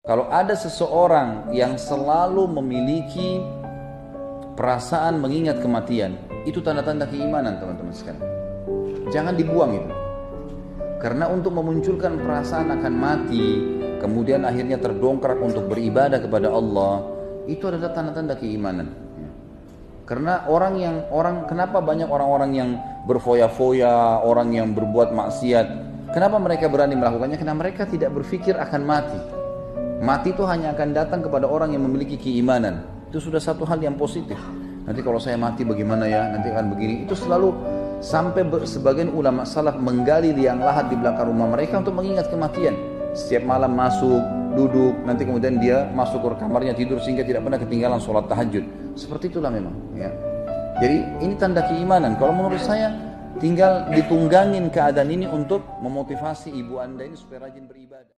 Kalau ada seseorang yang selalu memiliki perasaan mengingat kematian, itu tanda-tanda keimanan teman-teman sekalian. Jangan dibuang itu. Karena untuk memunculkan perasaan akan mati, kemudian akhirnya terdongkrak untuk beribadah kepada Allah, itu adalah tanda-tanda keimanan. Karena orang yang orang kenapa banyak orang-orang yang berfoya-foya, orang yang berbuat maksiat, kenapa mereka berani melakukannya? Karena mereka tidak berpikir akan mati. Mati itu hanya akan datang kepada orang yang memiliki keimanan. Itu sudah satu hal yang positif. Nanti kalau saya mati bagaimana ya? Nanti akan begini. Itu selalu sampai sebagian ulama salaf menggali liang lahat di belakang rumah mereka untuk mengingat kematian. Setiap malam masuk, duduk, nanti kemudian dia masuk ke kamarnya tidur sehingga tidak pernah ketinggalan sholat tahajud. Seperti itulah memang. Ya. Jadi ini tanda keimanan. Kalau menurut saya tinggal ditunggangin keadaan ini untuk memotivasi ibu anda ini supaya rajin beribadah.